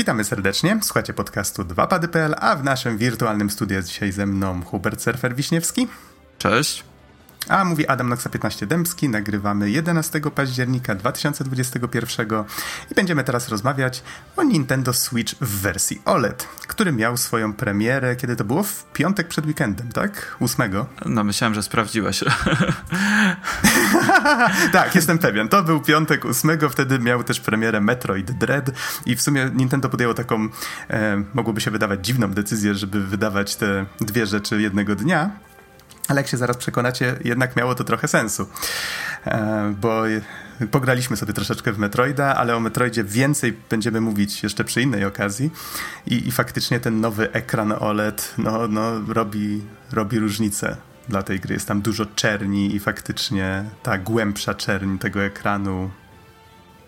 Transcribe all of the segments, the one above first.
Witamy serdecznie, słuchacie podcastu 2pady.pl, a w naszym wirtualnym studiu jest dzisiaj ze mną Hubert Surfer Wiśniewski. Cześć. A mówi Adam Noxa 15 Dębski. Nagrywamy 11 października 2021 i będziemy teraz rozmawiać o Nintendo Switch w wersji OLED, który miał swoją premierę, kiedy to było? W piątek przed weekendem, tak? 8. No myślałem, że sprawdziłeś. tak, jestem pewien. To był piątek 8, wtedy miał też premierę Metroid Dread i w sumie Nintendo podjęło taką, e, mogłoby się wydawać dziwną decyzję, żeby wydawać te dwie rzeczy jednego dnia, ale jak się zaraz przekonacie, jednak miało to trochę sensu, e, bo pograliśmy sobie troszeczkę w Metroida, ale o Metroidzie więcej będziemy mówić jeszcze przy innej okazji i, i faktycznie ten nowy ekran OLED no, no, robi, robi różnicę dla tej gry. Jest tam dużo czerni i faktycznie ta głębsza czerń tego ekranu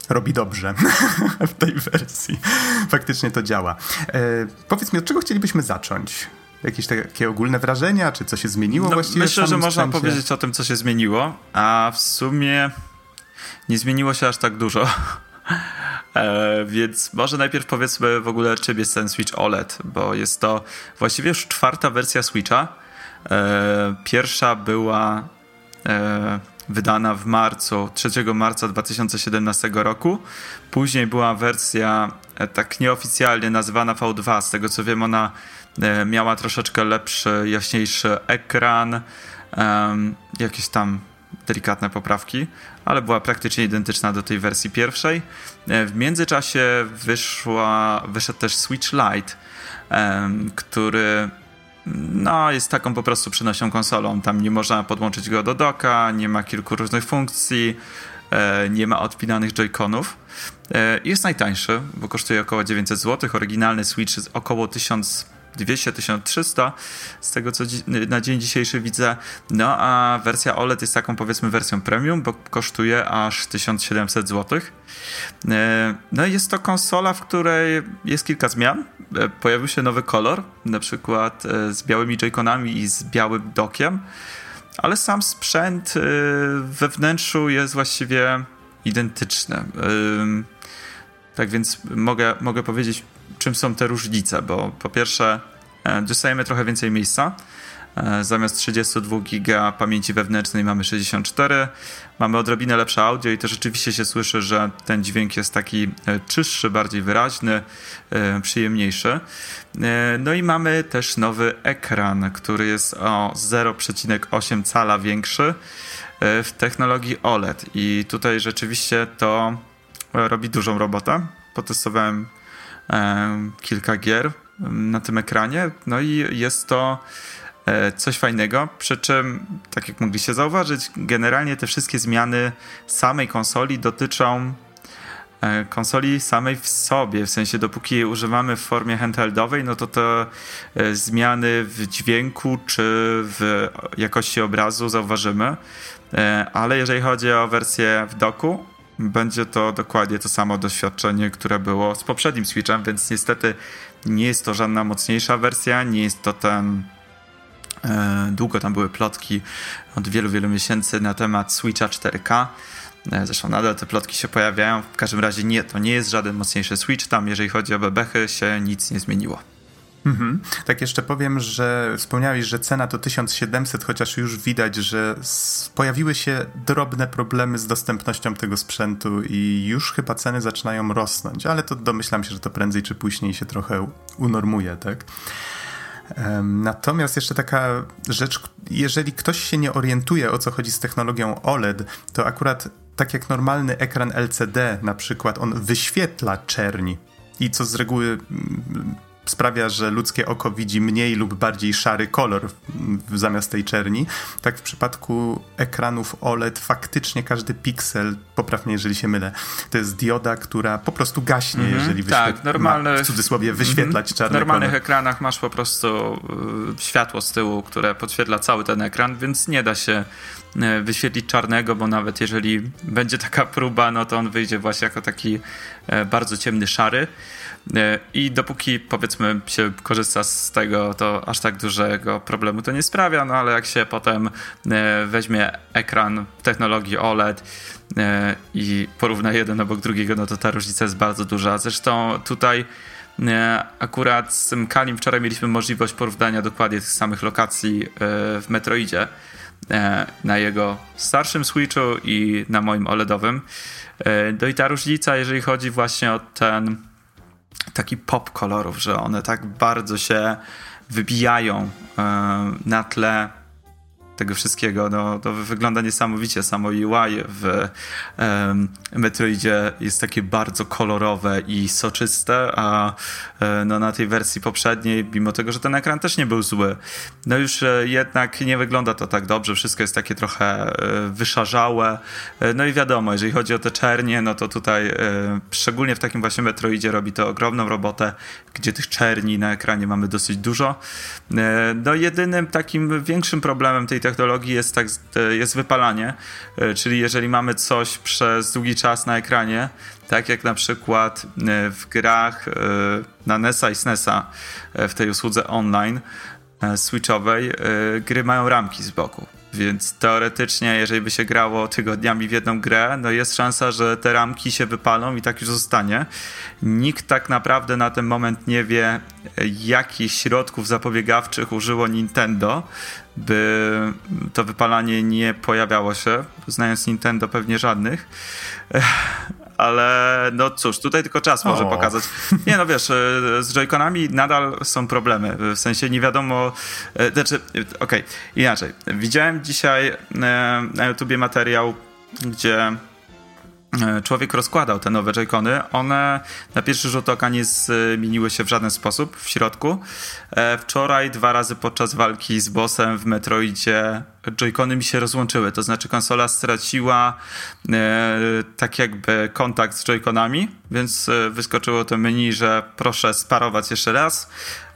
robi dobrze w tej wersji. Faktycznie to działa. E, powiedz mi, od czego chcielibyśmy zacząć? Jakieś takie ogólne wrażenia, czy co się zmieniło no, właściwie? Myślę, że można powiedzieć o tym, co się zmieniło, a w sumie nie zmieniło się aż tak dużo. E, więc może najpierw powiedzmy w ogóle, czym jest ten Switch OLED, bo jest to właściwie już czwarta wersja Switcha. E, pierwsza była e, wydana w marcu, 3 marca 2017 roku. Później była wersja e, tak nieoficjalnie nazywana V2. Z tego co wiem, ona miała troszeczkę lepszy, jaśniejszy ekran, jakieś tam delikatne poprawki, ale była praktycznie identyczna do tej wersji pierwszej. E, w międzyczasie wyszła, wyszedł też Switch Lite, który no, jest taką po prostu przenośną konsolą. Tam nie można podłączyć go do doka, nie ma kilku różnych funkcji, e, nie ma odpinanych joyconów. Jest najtańszy, bo kosztuje około 900 zł. Oryginalny Switch jest około 1000 200-1300 z tego co na dzień dzisiejszy widzę. No a wersja OLED jest taką powiedzmy wersją premium, bo kosztuje aż 1700 zł. E, no jest to konsola, w której jest kilka zmian. E, pojawił się nowy kolor, na przykład e, z białymi joyconami i z białym dokiem, ale sam sprzęt we wnętrzu jest właściwie identyczny. Tak więc mogę, mogę powiedzieć czym są te różnice, bo po pierwsze e, dostajemy trochę więcej miejsca. E, zamiast 32 giga pamięci wewnętrznej mamy 64. Mamy odrobinę lepsze audio i to rzeczywiście się słyszy, że ten dźwięk jest taki e, czystszy, bardziej wyraźny, przyjemniejszy. No i mamy też nowy ekran, który jest o 0,8 cala większy w technologii OLED i tutaj rzeczywiście to robi dużą robotę. Potestowałem kilka gier na tym ekranie. No i jest to e, coś fajnego, przy czym, tak jak mogliście zauważyć, generalnie te wszystkie zmiany samej konsoli dotyczą e, konsoli samej w sobie, w sensie dopóki używamy w formie handheldowej, no to te e, zmiany w dźwięku czy w jakości obrazu zauważymy, ale jeżeli chodzi o wersję w doku, będzie to dokładnie to samo doświadczenie, które było z poprzednim Switchem, więc niestety nie jest to żadna mocniejsza wersja, nie jest to ten. E, długo tam były plotki od wielu, wielu miesięcy na temat Switcha 4K. E, zresztą nadal te plotki się pojawiają. W każdym razie nie, to nie jest żaden mocniejszy Switch. Tam, jeżeli chodzi o bebechy, się nic nie zmieniło. Mhm. Tak jeszcze powiem, że wspomniałeś, że cena to 1700, chociaż już widać, że pojawiły się drobne problemy z dostępnością tego sprzętu i już chyba ceny zaczynają rosnąć, ale to domyślam się, że to prędzej czy później się trochę unormuje, tak? Natomiast jeszcze taka rzecz, jeżeli ktoś się nie orientuje o co chodzi z technologią OLED, to akurat tak jak normalny ekran LCD na przykład, on wyświetla czerni i co z reguły mm, sprawia, że ludzkie oko widzi mniej lub bardziej szary kolor zamiast tej czerni. Tak w przypadku ekranów OLED faktycznie każdy piksel, poprawnie jeżeli się mylę, to jest dioda, która po prostu gaśnie, mm -hmm. jeżeli tak, normalny, w cudzysłowie wyświetlać mm -hmm. czarny W normalnych kolor. ekranach masz po prostu y, światło z tyłu, które podświetla cały ten ekran, więc nie da się y, wyświetlić czarnego, bo nawet jeżeli będzie taka próba, no to on wyjdzie właśnie jako taki y, bardzo ciemny szary. I dopóki powiedzmy się korzysta z tego, to aż tak dużego problemu to nie sprawia, no ale jak się potem weźmie ekran technologii OLED i porówna jeden obok drugiego, no to ta różnica jest bardzo duża. Zresztą tutaj Akurat z Kalim wczoraj mieliśmy możliwość porównania dokładnie tych samych lokacji w Metroidzie na jego starszym Switchu i na moim OLEDowym. No i ta różnica, jeżeli chodzi właśnie o ten taki pop kolorów, że one tak bardzo się wybijają na tle tego wszystkiego. No, to wygląda niesamowicie. Samo UI w um, Metroidzie jest takie bardzo kolorowe i soczyste, a e, no, na tej wersji poprzedniej, mimo tego, że ten ekran też nie był zły, no już e, jednak nie wygląda to tak dobrze. Wszystko jest takie trochę e, wyszarzałe. No i wiadomo, jeżeli chodzi o te czernie, no to tutaj szczególnie w takim właśnie Metroidzie robi to ogromną robotę, gdzie tych czerni na ekranie mamy dosyć dużo. No jedynym takim większym problemem tej technologii jest, tak, jest wypalanie, e, czyli jeżeli mamy coś przez długi czas na ekranie, tak jak na przykład e, w grach e, na NESa i SNESa w tej usłudze online switchowej, gry mają ramki z boku. Więc teoretycznie, jeżeli by się grało tygodniami w jedną grę, no jest szansa, że te ramki się wypalą i tak już zostanie. Nikt tak naprawdę na ten moment nie wie, jakich środków zapobiegawczych użyło Nintendo, by to wypalanie nie pojawiało się. Znając Nintendo, pewnie żadnych ale no cóż, tutaj tylko czas może pokazać. Nie no wiesz, e, z Joy-Conami nadal są problemy, w sensie nie wiadomo, e, znaczy, okej, okay, inaczej. Widziałem dzisiaj e, na YouTubie materiał, gdzie człowiek rozkładał te nowe Joy-Cony. One na pierwszy rzut oka nie zmieniły się w żaden sposób w środku. Wczoraj dwa razy podczas walki z bossem w Metroidzie Joy-Cony mi się rozłączyły, to znaczy konsola straciła e, tak jakby kontakt z Joy-Conami, więc e, wyskoczyło to menu, że proszę sparować jeszcze raz.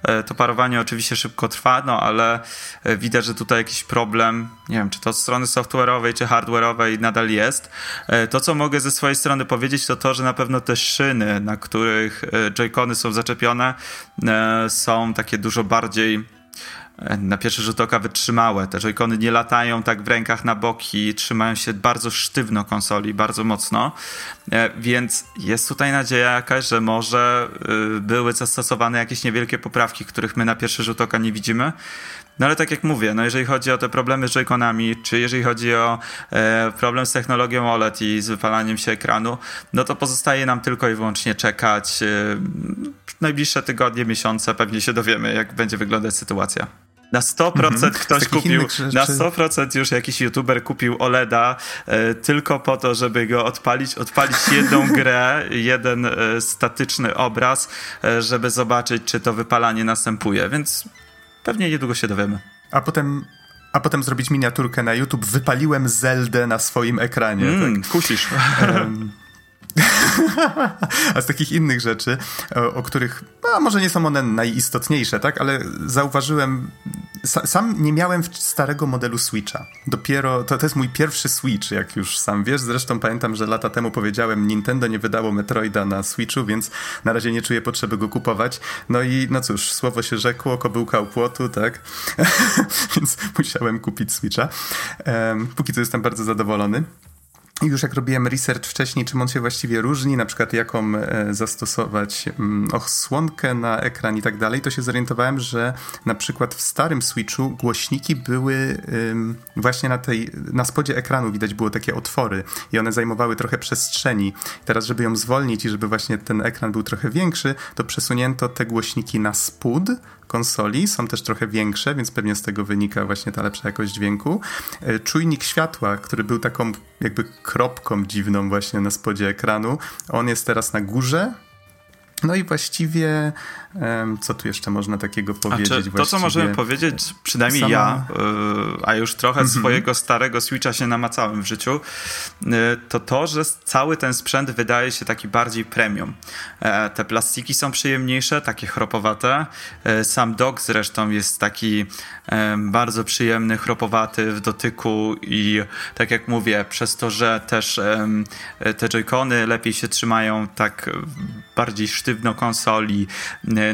E, to parowanie oczywiście szybko trwa, no ale e, widać, że tutaj jakiś problem, nie wiem, czy to od strony software'owej, czy hardware'owej nadal jest. E, to, co mogę ze swojej strony powiedzieć, to to, że na pewno te szyny, na których Joy-Cony są zaczepione, są takie dużo bardziej na pierwszy rzut oka wytrzymałe. Te joycony nie latają tak w rękach na boki, trzymają się bardzo sztywno konsoli, bardzo mocno, e, więc jest tutaj nadzieja jakaś, że może y, były zastosowane jakieś niewielkie poprawki, których my na pierwszy rzut oka nie widzimy. No ale tak jak mówię, no jeżeli chodzi o te problemy z joyconami, czy jeżeli chodzi o e, problem z technologią OLED i z wypalaniem się ekranu, no to pozostaje nam tylko i wyłącznie czekać. Najbliższe tygodnie, miesiące pewnie się dowiemy, jak będzie wyglądać sytuacja. Na 100% mhm. ktoś kupił, na 100% już jakiś youtuber kupił OLEDa e, tylko po to, żeby go odpalić, odpalić jedną grę, jeden e, statyczny obraz, e, żeby zobaczyć, czy to wypalanie następuje, więc pewnie niedługo się dowiemy. A potem a potem zrobić miniaturkę na YouTube. Wypaliłem Zeldę na swoim ekranie. Mm, tak. Kusisz. Um, A z takich innych rzeczy, o, o których, no, może nie są one najistotniejsze, tak, ale zauważyłem, sa, sam nie miałem starego modelu Switcha. Dopiero, to, to jest mój pierwszy Switch, jak już sam wiesz. Zresztą pamiętam, że lata temu powiedziałem, Nintendo nie wydało Metroida na Switchu, więc na razie nie czuję potrzeby go kupować. No i no cóż, słowo się rzekło, kobyłka u płotu, tak? więc musiałem kupić Switcha. Póki co jestem bardzo zadowolony. I już jak robiłem research wcześniej, czym on się właściwie różni, na przykład jaką e, zastosować mm, osłonkę na ekran i tak dalej, to się zorientowałem, że na przykład w starym Switchu głośniki były właśnie na tej, na spodzie ekranu widać było takie otwory i one zajmowały trochę przestrzeni. Teraz, żeby ją zwolnić i żeby właśnie ten ekran był trochę większy, to przesunięto te głośniki na spód, konsoli, są też trochę większe, więc pewnie z tego wynika właśnie ta lepsza jakość dźwięku. E, czujnik światła, który był taką jakby kropką dziwną właśnie na spodzie ekranu, on jest teraz na górze, no i właściwie, co tu jeszcze można takiego powiedzieć? to, co możemy powiedzieć, przynajmniej sama... ja, e, a już trochę mm -hmm. swojego starego Switcha się namacałem w życiu, e, to to, że cały ten sprzęt wydaje się taki bardziej premium. E, te plastiki są przyjemniejsze, takie chropowate. Sam dock zresztą jest taki bardzo przyjemny, chropowaty w dotyku i tak jak mówię, przez to, że też te joycony lepiej się trzymają tak bardziej sztywno, sztywno konsoli,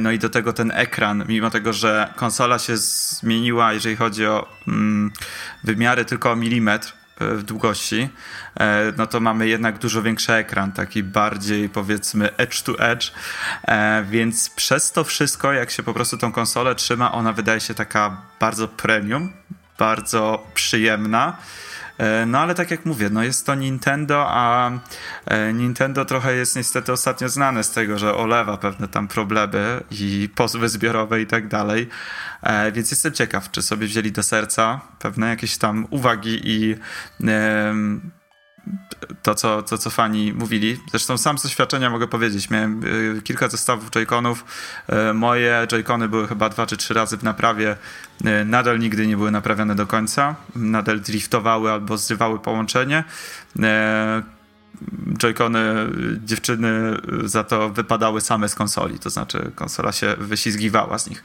no i do tego ten ekran, mimo tego, że konsola się zmieniła, jeżeli chodzi o mm, wymiary tylko o milimetr, w długości, e, no to mamy jednak dużo większy ekran, taki bardziej powiedzmy edge to edge, e, więc przez to wszystko, jak się po prostu tą konsolę trzyma, ona wydaje się taka bardzo premium, bardzo przyjemna. E, no ale tak jak mówię, no jest to Nintendo, a Nintendo trochę jest niestety ostatnio znane z tego, że olewa pewne tam problemy i pozwy zbiorowe i tak dalej. E, więc jestem ciekaw, czy sobie wzięli do serca pewne jakieś tam uwagi i to, co, to, co fani mówili. Zresztą sam z doświadczenia mogę powiedzieć, miałem e, kilka zestawów Joy-Conów. E, moje Joy-Cony były chyba dwa czy trzy razy w naprawie. Nadal nigdy nie były naprawione do końca. Nadal driftowały albo zrywały połączenie. Joy-Cony dziewczyny za to wypadały same z konsoli, to znaczy konsola się wyślizgiwała z nich.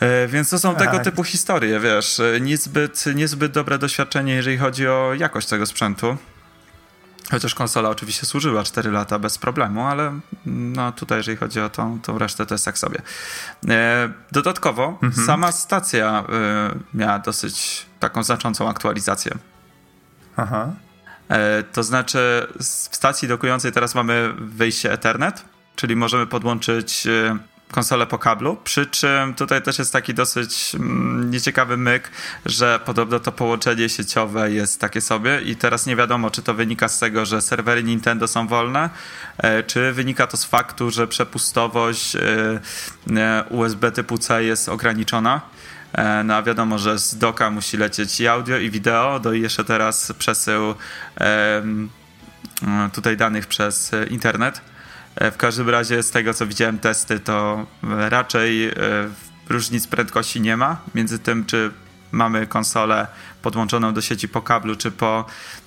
E, więc to są tego tak. typu historie, wiesz. E, niezbyt, niezbyt dobre doświadczenie, jeżeli chodzi o jakość tego sprzętu. Chociaż konsola oczywiście służyła 4 lata bez problemu, ale no tutaj, jeżeli chodzi o tą, tą resztę, to jest tak sobie. E, dodatkowo mhm. sama stacja miała dosyć taką znaczącą aktualizację. Aha. To znaczy, w stacji dokującej teraz mamy wyjście Ethernet, czyli możemy podłączyć konsolę po kablu, przy czym tutaj też jest taki dosyć mm, nieciekawy myk, że podobno to połączenie sieciowe jest takie sobie i teraz nie wiadomo, czy to wynika z tego, że serwery Nintendo są wolne, e, czy wynika to z faktu, że przepustowość e, e, USB typu C jest ograniczona. No a wiadomo, że z doka musi lecieć i audio, i wideo, do i jeszcze teraz przesył tutaj danych przez internet. E, w każdym razie z tego co widziałem testy, to raczej e, różnic prędkości nie ma między tym, czy mamy konsolę podłączoną do sieci po kablu czy po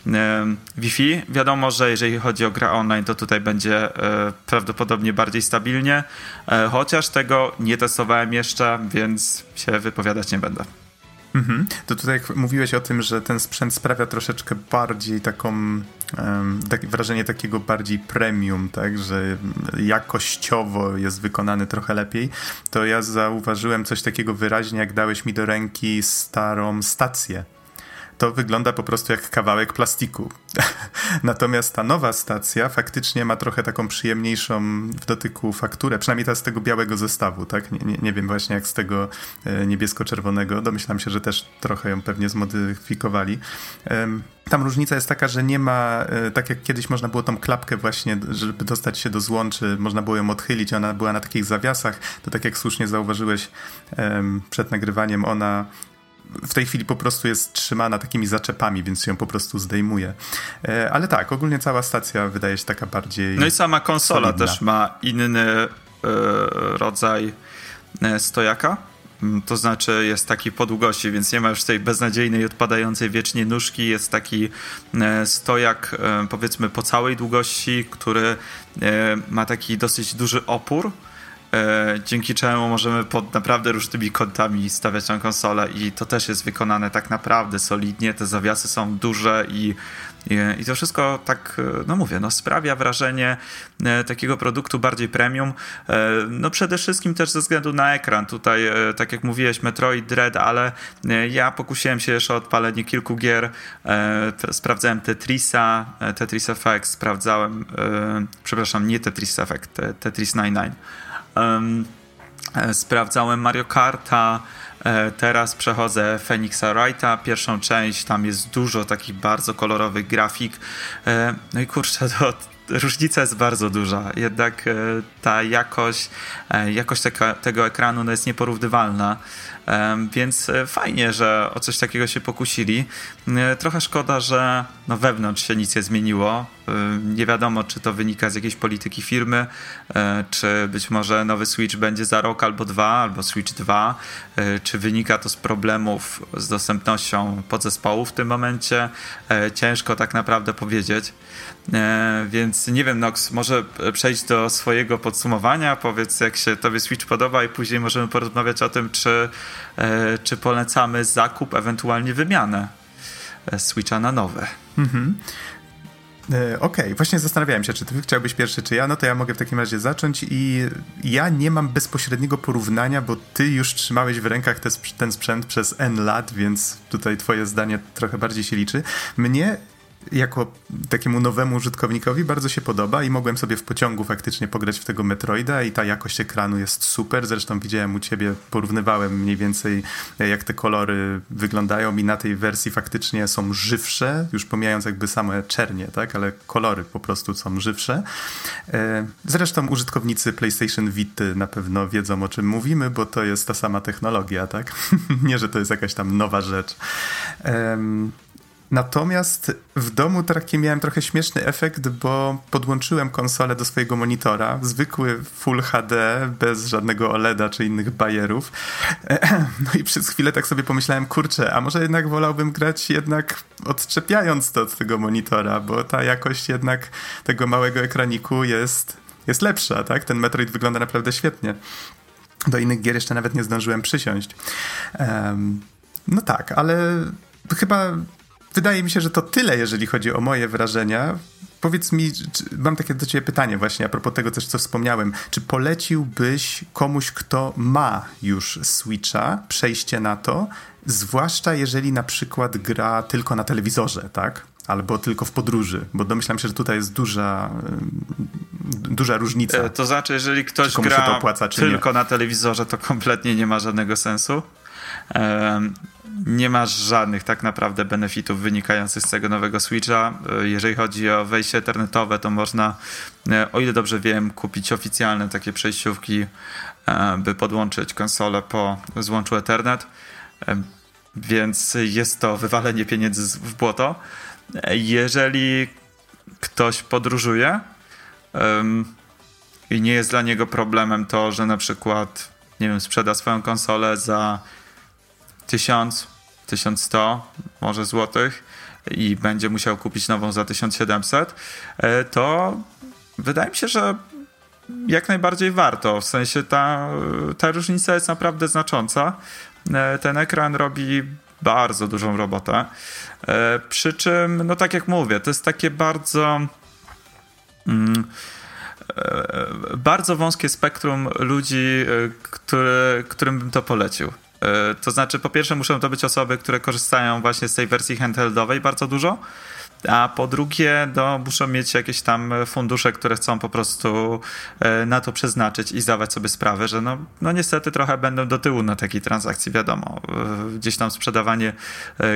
e, Wi-Fi. Wiadomo, że jeżeli chodzi o grę online, to tutaj będzie e, prawdopodobnie bardziej stabilnie, e, chociaż tego nie testowałem jeszcze, więc się wypowiadać nie będę. Mhm. To tutaj mówiłeś o tym, że ten sprzęt sprawia troszeczkę bardziej taką, tak, wrażenie takiego bardziej premium, tak, że jakościowo jest wykonany trochę lepiej. To ja zauważyłem coś takiego wyraźnie, jak dałeś mi do ręki starą stację to wygląda po prostu jak kawałek plastiku. Natomiast ta nowa stacja faktycznie ma trochę taką przyjemniejszą w dotyku fakturę, przynajmniej ta z tego białego zestawu, tak? Nie, nie, nie wiem właśnie jak z tego e, niebiesko-czerwonego. Domyślam się, że też trochę ją pewnie zmodyfikowali. Tam różnica jest taka, że nie ma, e, tak jak kiedyś można było tą klapkę właśnie, żeby dostać się do złączy, można było ją odchylić, ona była na takich zawiasach, to tak jak słusznie zauważyłeś przed nagrywaniem, ona w tej chwili po prostu jest trzymana takimi zaczepami, więc ją po prostu zdejmuje. E, ale tak, ogólnie cała stacja wydaje się taka bardziej. No i sama konsola solidna. też ma inny e, rodzaj e, stojaka. Mm, to znaczy jest taki po długości, więc nie ma już tej beznadziejnej, odpadającej wiecznie nóżki. Jest taki stojak, powiedzmy, po całej długości, który ma taki dosyć duży opór dzięki czemu możemy pod naprawdę różnymi kątami stawiać tę konsolę i to też jest wykonane tak naprawdę solidnie, te zawiasy są duże i, i, i to wszystko tak, e, no mówię, no sprawia wrażenie e, takiego produktu bardziej premium, no przede wszystkim też ze względu na ekran, tutaj tak jak mówiłeś Metroid Dread, ale ja pokusiłem się jeszcze o odpalenie kilku gier, sprawdzałem Tetrisa, Tetris Effect, sprawdzałem, przepraszam, nie Tetris Effect, Tetris 99 Um, sprawdzałem Mario Karta, e, teraz przechodzę Phoenixa Wrighta, pierwszą część, tam jest dużo takich bardzo kolorowych grafik. E, no i kurczę, to, różnica jest bardzo duża. Jednak ta jakość, jakość tego, tego ekranu no jest nieporównywalna. Więc e, fajnie, że o coś takiego się pokusili. E, trochę szkoda, że no wewnątrz się nic nie zmieniło. E, nie wiadomo, czy to wynika z jakiejś polityki firmy, czy być może nowy Switch będzie za rok albo dwa, albo Switch 2, czy wynika to z problemów z dostępnością podzespołu w tym momencie. Ciężko tak naprawdę powiedzieć. Więc nie wiem, Nox, może przejść do swojego podsumowania. Powiedz, jak się Tobie Switch podoba, i później możemy porozmawiać o tym, czy E, czy polecamy zakup, ewentualnie wymianę e, Switcha na nowe. Mhm. Okej, okay. właśnie zastanawiałem się, czy ty chciałbyś pierwszy, czy ja. No to ja mogę w takim razie zacząć i ja nie mam bezpośredniego porównania, bo ty już trzymałeś w rękach te, ten sprzęt przez N lat, więc tutaj twoje zdanie trochę bardziej się liczy. Mnie jako takiemu nowemu użytkownikowi bardzo się podoba i mogłem sobie w pociągu faktycznie pograć w tego Metroida i ta jakość ekranu jest super. Zresztą widziałem u ciebie, porównywałem mniej więcej jak te kolory wyglądają i na tej wersji faktycznie są żywsze, już pomijając jakby same czernie, tak, ale kolory po prostu są żywsze. E, zresztą użytkownicy PlayStation Vita na pewno wiedzą o czym mówimy, bo to jest ta sama technologia, tak? Nie, że to jest jakaś tam nowa rzecz. Natomiast w domu taki miałem trochę śmieszny efekt, bo podłączyłem konsolę do swojego monitora, zwykły Full HD, bez żadnego OLEDa czy innych bajerów. No i przez chwilę tak sobie pomyślałem, kurczę, a może jednak wolałbym grać jednak odczepiając to od tego monitora, bo ta jakość jednak tego małego ekraniku jest, jest lepsza, tak? Ten Metroid wygląda naprawdę świetnie. Do innych gier jeszcze nawet nie zdążyłem przysiąść. Um, no tak, ale chyba wydaje mi się, że to tyle, jeżeli chodzi o moje wrażenia. Powiedz mi, czy, mam takie do ciebie pytanie właśnie a propos tego też, co wspomniałem. Czy poleciłbyś komuś, kto ma już Switcha, przejście na to, zwłaszcza jeżeli na przykład gra tylko na telewizorze, tak? Albo tylko w podróży, bo domyślam się, że tutaj jest duża, duża różnica. E, to znaczy, jeżeli ktoś gra opłaca, tylko nie. na telewizorze, to kompletnie nie ma żadnego sensu nie masz żadnych tak naprawdę benefitów wynikających z tego nowego Switcha. E, jeżeli chodzi o wejście internetowe, to można, e, o ile dobrze wiem, kupić oficjalne takie przejściówki, e, by podłączyć konsolę po złączu Ethernet. Więc jest to wywalenie pieniędzy w błoto. Jeżeli ktoś podróżuje i nie jest dla niego problemem to, że na przykład, nie wiem, sprzeda swoją konsolę za 1000, 1100 może złotych i będzie musiał kupić nową za 1700, e, to wydaje mi się, że jak najbardziej warto. W sensie ta, ta różnica jest naprawdę znacząca. E, ten ekran robi bardzo dużą robotę. E, przy czym, no tak jak mówię, to jest takie bardzo. Mm, bardzo wąskie spektrum ludzi, który, którym bym to polecił. E, to znaczy, po pierwsze, muszą to być osoby, które korzystają właśnie z tej wersji handheldowej bardzo dużo. A po drugie, no, muszą mieć jakieś tam fundusze, które chcą po prostu e, na to przeznaczyć i zdawać sobie sprawę, że no, no niestety trochę będą do tyłu na takiej transakcji, wiadomo. E, gdzieś tam sprzedawanie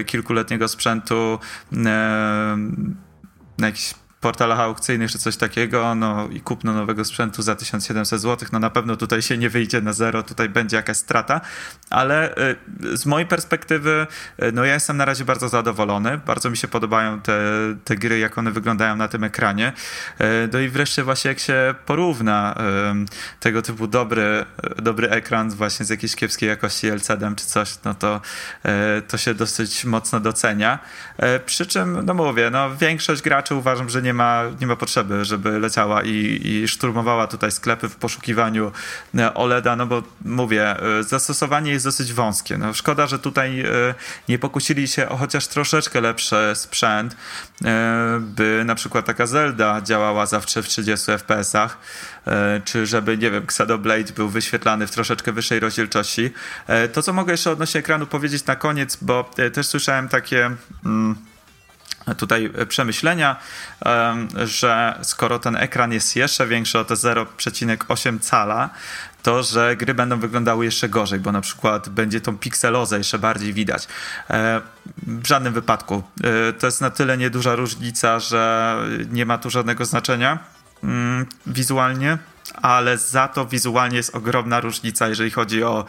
kilkuletniego sprzętu na jakiś portalach aukcyjnych czy coś takiego, no i kupno nowego sprzętu za 1700 zł, no na pewno tutaj się nie wyjdzie na zero, tutaj będzie jakaś strata, ale y, z mojej perspektywy, y, no ja jestem na razie bardzo zadowolony, bardzo mi się podobają te, te gry, jak one wyglądają na tym ekranie, y, no i wreszcie właśnie jak się porówna tego typu dobry, dobry ekran właśnie z jakiejś kiepskiej jakości LCD czy coś, no to to się dosyć mocno docenia, przy czym, no mówię, no większość graczy uważam, że nie ma, nie ma potrzeby, żeby leciała i, i szturmowała tutaj sklepy w poszukiwaniu e, OLEDa, no bo mówię, e, zastosowanie jest dosyć wąskie. No, szkoda, że tutaj e, nie pokusili się o chociaż troszeczkę lepszy sprzęt, by na przykład taka Zelda działała zawsze w 30 FPS-ach, czy żeby, nie wiem, Xenoblade był wyświetlany w troszeczkę wyższej rozdzielczości. To, co mogę jeszcze odnośnie ekranu powiedzieć na koniec, bo też słyszałem takie... Mm, tutaj przemyślenia, że skoro ten ekran jest jeszcze większy o te 0,8 cala, to, że gry będą wyglądały jeszcze gorzej, bo na przykład będzie tą pikselozę jeszcze bardziej widać. E, w żadnym wypadku. E, to jest na tyle nieduża różnica, że nie ma tu żadnego znaczenia mm, wizualnie, ale za to wizualnie jest ogromna różnica, jeżeli chodzi o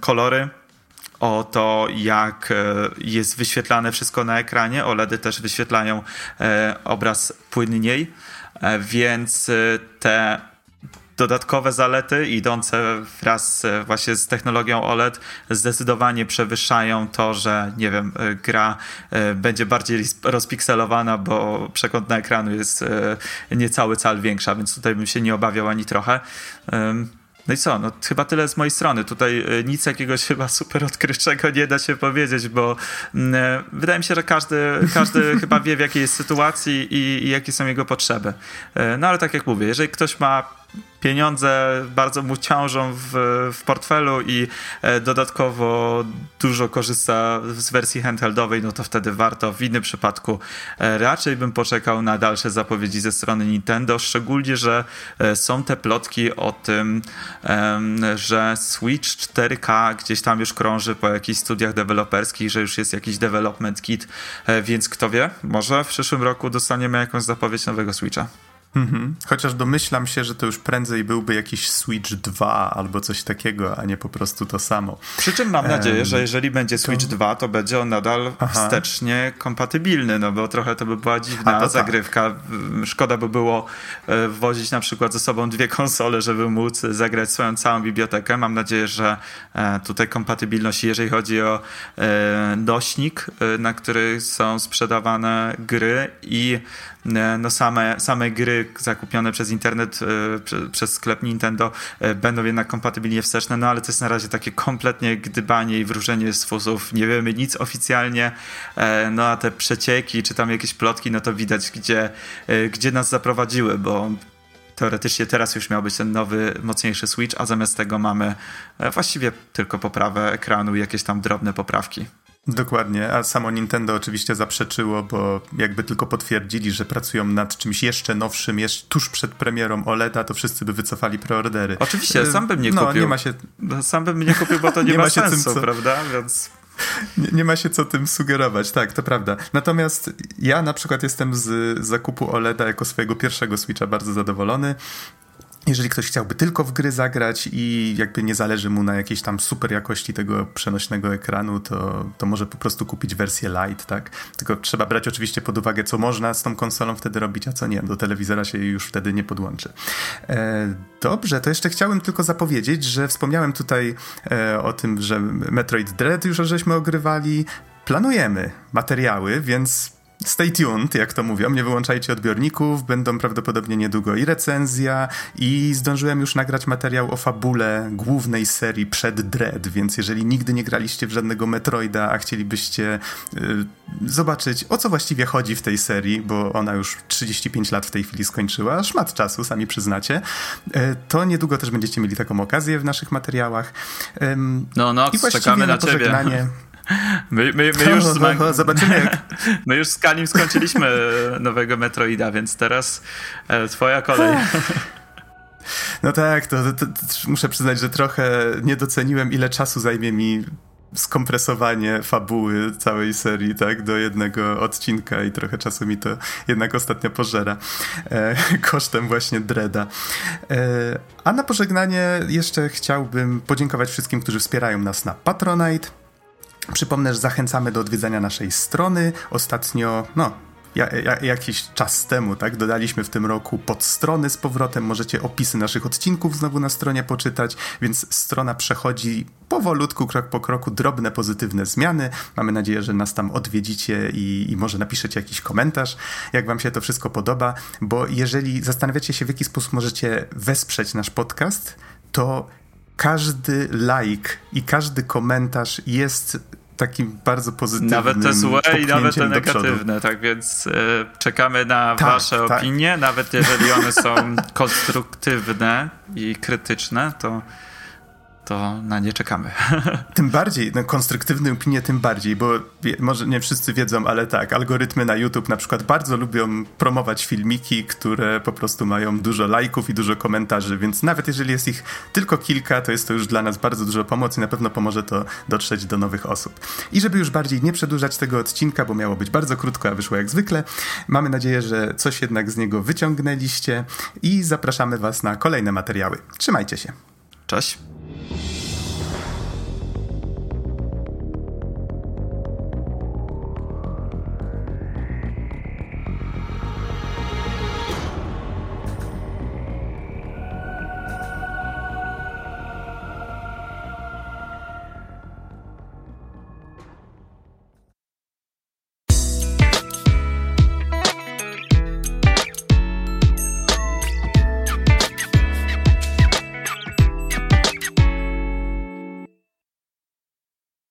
kolory o to, jak e, jest wyświetlane wszystko na ekranie. OLEDy też wyświetlają e, obraz płynniej, e, więc te dodatkowe zalety idące wraz właśnie z technologią OLED zdecydowanie przewyższają to, że nie wiem, gra będzie bardziej rozpikselowana, bo przekątna ekranu jest niecały cal większa, więc tutaj bym się nie obawiał ani trochę. No i co? No, chyba tyle z mojej strony. Tutaj e, nic jakiegoś chyba super odkrywczego nie da się powiedzieć, bo mm, e, wydaje mi się, że każdy, każdy chyba wie w jakiej jest sytuacji i, i jakie są jego potrzeby. E, no ale tak jak mówię, jeżeli ktoś ma pieniądze bardzo mu ciążą w, w portfelu i e, dodatkowo dużo korzysta z wersji handheldowej, no to wtedy warto. W innym przypadku e, raczej bym poczekał na dalsze zapowiedzi ze strony Nintendo, szczególnie, że e, są te plotki o tym, że Switch 4K gdzieś tam już krąży po jakichś studiach deweloperskich, że już jest jakiś development kit, więc kto wie, może w przyszłym roku dostaniemy jakąś zapowiedź nowego Switcha. Mhm. Chociaż domyślam się, że to już prędzej byłby jakiś Switch 2 albo coś takiego, a nie po prostu to samo. Przy czym mam nadzieję, że jeżeli będzie Switch to... 2, to będzie on nadal Aha. wstecznie kompatybilny, no bo trochę to by była dziwna tak. zagrywka. Tak. Szkoda by było e, wozić na przykład ze sobą dwie konsole, żeby móc zagrać swoją całą bibliotekę. Mam nadzieję, że e, tutaj kompatybilność, jeżeli chodzi o e, nośnik, na który są sprzedawane gry i no same, same gry zakupione przez internet, e, przez sklep Nintendo e, będą jednak kompatybilnie wsteczne, no ale to jest na razie takie kompletnie gdybanie i wróżenie z fusów. Nie wiemy nic oficjalnie, e, no a te przecieki, czy tam jakieś plotki, no to widać, gdzie, gdzie nas zaprowadziły, bo teoretycznie teraz już miał być ten nowy, mocniejszy Switch, a zamiast tego mamy właściwie tylko poprawę ekranu i jakieś tam drobne poprawki. Dokładnie, a samo Nintendo oczywiście zaprzeczyło, bo jakby tylko potwierdzili, że pracują nad czymś jeszcze nowszym, jeszcze tuż przed premierą OLEDa, to wszyscy by wycofali preordery. Oczywiście, sam bym nie no, kupił. Nie ma się... Sam bym nie kupił, bo to nie, nie ma, ma sensu, tym, prawda? Więc... Nie, nie, ma się co tym sugerować, tak, to prawda. Natomiast ja na przykład jestem z zakupu OLEDa jako swojego pierwszego Switcha bardzo zadowolony. Jeżeli ktoś chciałby tylko w gry zagrać i jakby nie zależy mu na jakiejś tam super jakości tego przenośnego ekranu, to, to może po prostu kupić wersję light, tak? Tylko trzeba brać oczywiście pod uwagę, co można z tą konsolą wtedy robić, a co nie. Do telewizora się już wtedy nie podłączy. E, dobrze, to jeszcze chciałem tylko zapowiedzieć, że wspomniałem tutaj e, o tym, że Metroid Dread już żeśmy ogrywali. Planujemy materiały, więc Stay tuned, jak to mówią, nie wyłączajcie odbiorników, będą prawdopodobnie niedługo i recenzja i zdążyłem już nagrać materiał o fabule głównej serii przed Dread, więc jeżeli nigdy nie graliście w żadnego Metroida, a chcielibyście y, zobaczyć o co właściwie chodzi w tej serii, bo ona już 35 lat w tej chwili skończyła, szmat czasu, sami przyznacie, y, to niedługo też będziecie mieli taką okazję w naszych materiałach. no, no, czekamy na, na pożegnanie. Ciebie. My, my, my, już z Zobaczymy jak... My już z Kalim skończyliśmy nowego Metroida, więc teraz e, twoja kolej. No tak, to, to, to, muszę przyznać, że trochę nie doceniłem, ile czasu zajmie mi skompresowanie fabuły całej serii, tak, do jednego odcinka i trochę czasu mi to jednak ostatnio pożera e, kosztem właśnie Dreda. E, a na pożegnanie jeszcze chciałbym podziękować wszystkim, którzy wspierają nas na Patronite. Przypomnę, że zachęcamy do odwiedzania naszej strony. Ostatnio, no, ja, ja, jakiś czas temu, tak, dodaliśmy w tym roku podstrony z powrotem. Możecie opisy naszych odcinków znowu na stronie poczytać, więc strona przechodzi powolutku, krok po kroku, drobne pozytywne zmiany. Mamy nadzieję, że nas tam odwiedzicie i, i może napiszecie jakiś komentarz, jak wam się to wszystko podoba, bo jeżeli zastanawiacie się, w jaki sposób możecie wesprzeć nasz podcast, to każdy like i każdy komentarz jest takim bardzo pozytywnym Nawet te złe i nawet te negatywne, tak więc y, czekamy na tak, wasze tak. opinie, nawet jeżeli one są konstruktywne i krytyczne, to to na nie czekamy. Tym bardziej, no, konstruktywne opinie tym bardziej, bo może nie wszyscy wiedzą, ale tak, algorytmy na YouTube na przykład bardzo lubią promować filmiki, które po prostu mają dużo lajków i dużo komentarzy, więc nawet jeżeli jest ich tylko kilka, to jest to już dla nas bardzo dużo pomocy i na pewno pomoże to dotrzeć do nowych osób. I żeby już bardziej nie przedłużać tego odcinka, bo miało być bardzo krótko, a wyszło jak zwykle, mamy nadzieję, że coś jednak z niego wyciągnęliście i zapraszamy Was na kolejne materiały. Trzymajcie się. Cześć.